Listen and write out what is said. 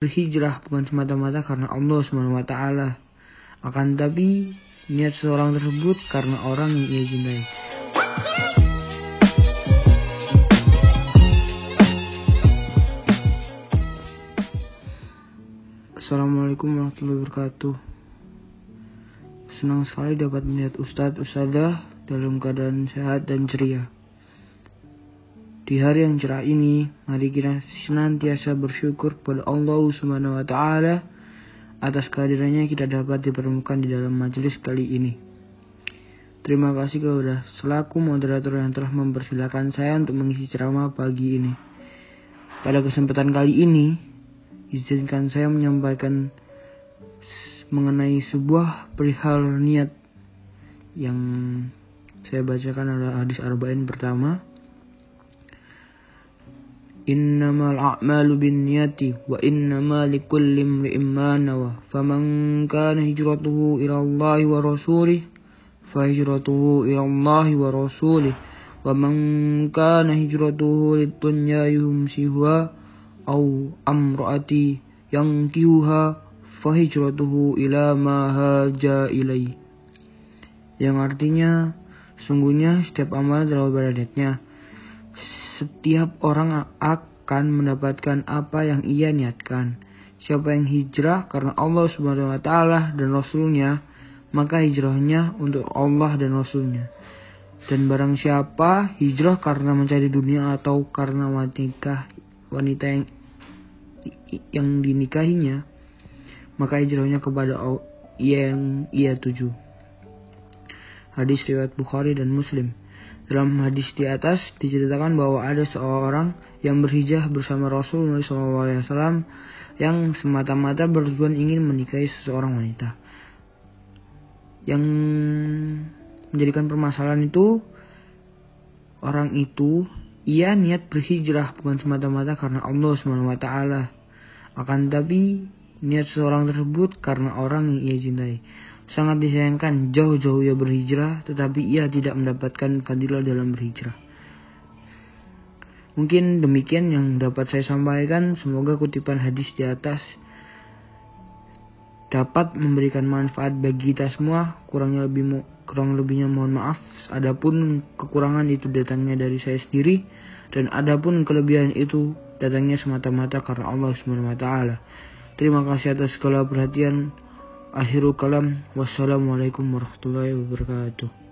berhijrah bukan semata-mata karena Allah SWT. Akan tapi niat seorang tersebut karena orang yang ia cintai. Assalamualaikum warahmatullahi wabarakatuh. Senang sekali dapat melihat Ustadz Ustadzah dalam keadaan sehat dan ceria. Di hari yang cerah ini, mari kita senantiasa bersyukur kepada Allah Subhanahu wa taala atas kehadirannya kita dapat dipertemukan di dalam majelis kali ini. Terima kasih kepada selaku moderator yang telah mempersilahkan saya untuk mengisi ceramah pagi ini. Pada kesempatan kali ini, izinkan saya menyampaikan mengenai sebuah perihal niat yang saya bacakan adalah hadis arba'in pertama إنما الأعمال بالنيات وإنما لكل امرئ ما نوى فمن كان هجرته إلى الله ورسوله فهجرته إلى الله ورسوله ومن كان هجرته للدنيا يمسيها أو امرأة ينكيها فهجرته إلى ما هاجا إليه yang artinya sungguhnya setiap amal adalah pada niatnya setiap orang akan mendapatkan apa yang ia niatkan. Siapa yang hijrah karena Allah Subhanahu wa taala dan Rasulnya, maka hijrahnya untuk Allah dan Rasulnya. Dan barang siapa hijrah karena mencari dunia atau karena wanita wanita yang yang dinikahinya, maka hijrahnya kepada yang ia tuju. Hadis riwayat Bukhari dan Muslim. Dalam hadis di atas diceritakan bahwa ada seorang yang berhijrah bersama Rasulullah SAW yang semata-mata bertujuan ingin menikahi seseorang wanita. Yang menjadikan permasalahan itu orang itu ia niat berhijrah bukan semata-mata karena Allah SWT. Akan tapi niat seorang tersebut karena orang yang ia cintai. Sangat disayangkan jauh-jauh ia berhijrah tetapi ia tidak mendapatkan fadilah dalam berhijrah. Mungkin demikian yang dapat saya sampaikan. Semoga kutipan hadis di atas dapat memberikan manfaat bagi kita semua. Kurangnya lebih kurang lebihnya mohon maaf. Adapun kekurangan itu datangnya dari saya sendiri dan adapun kelebihan itu datangnya semata-mata karena Allah Subhanahu wa taala. Terima kasih atas segala perhatian. Akhirul kalam. Wassalamualaikum warahmatullahi wabarakatuh.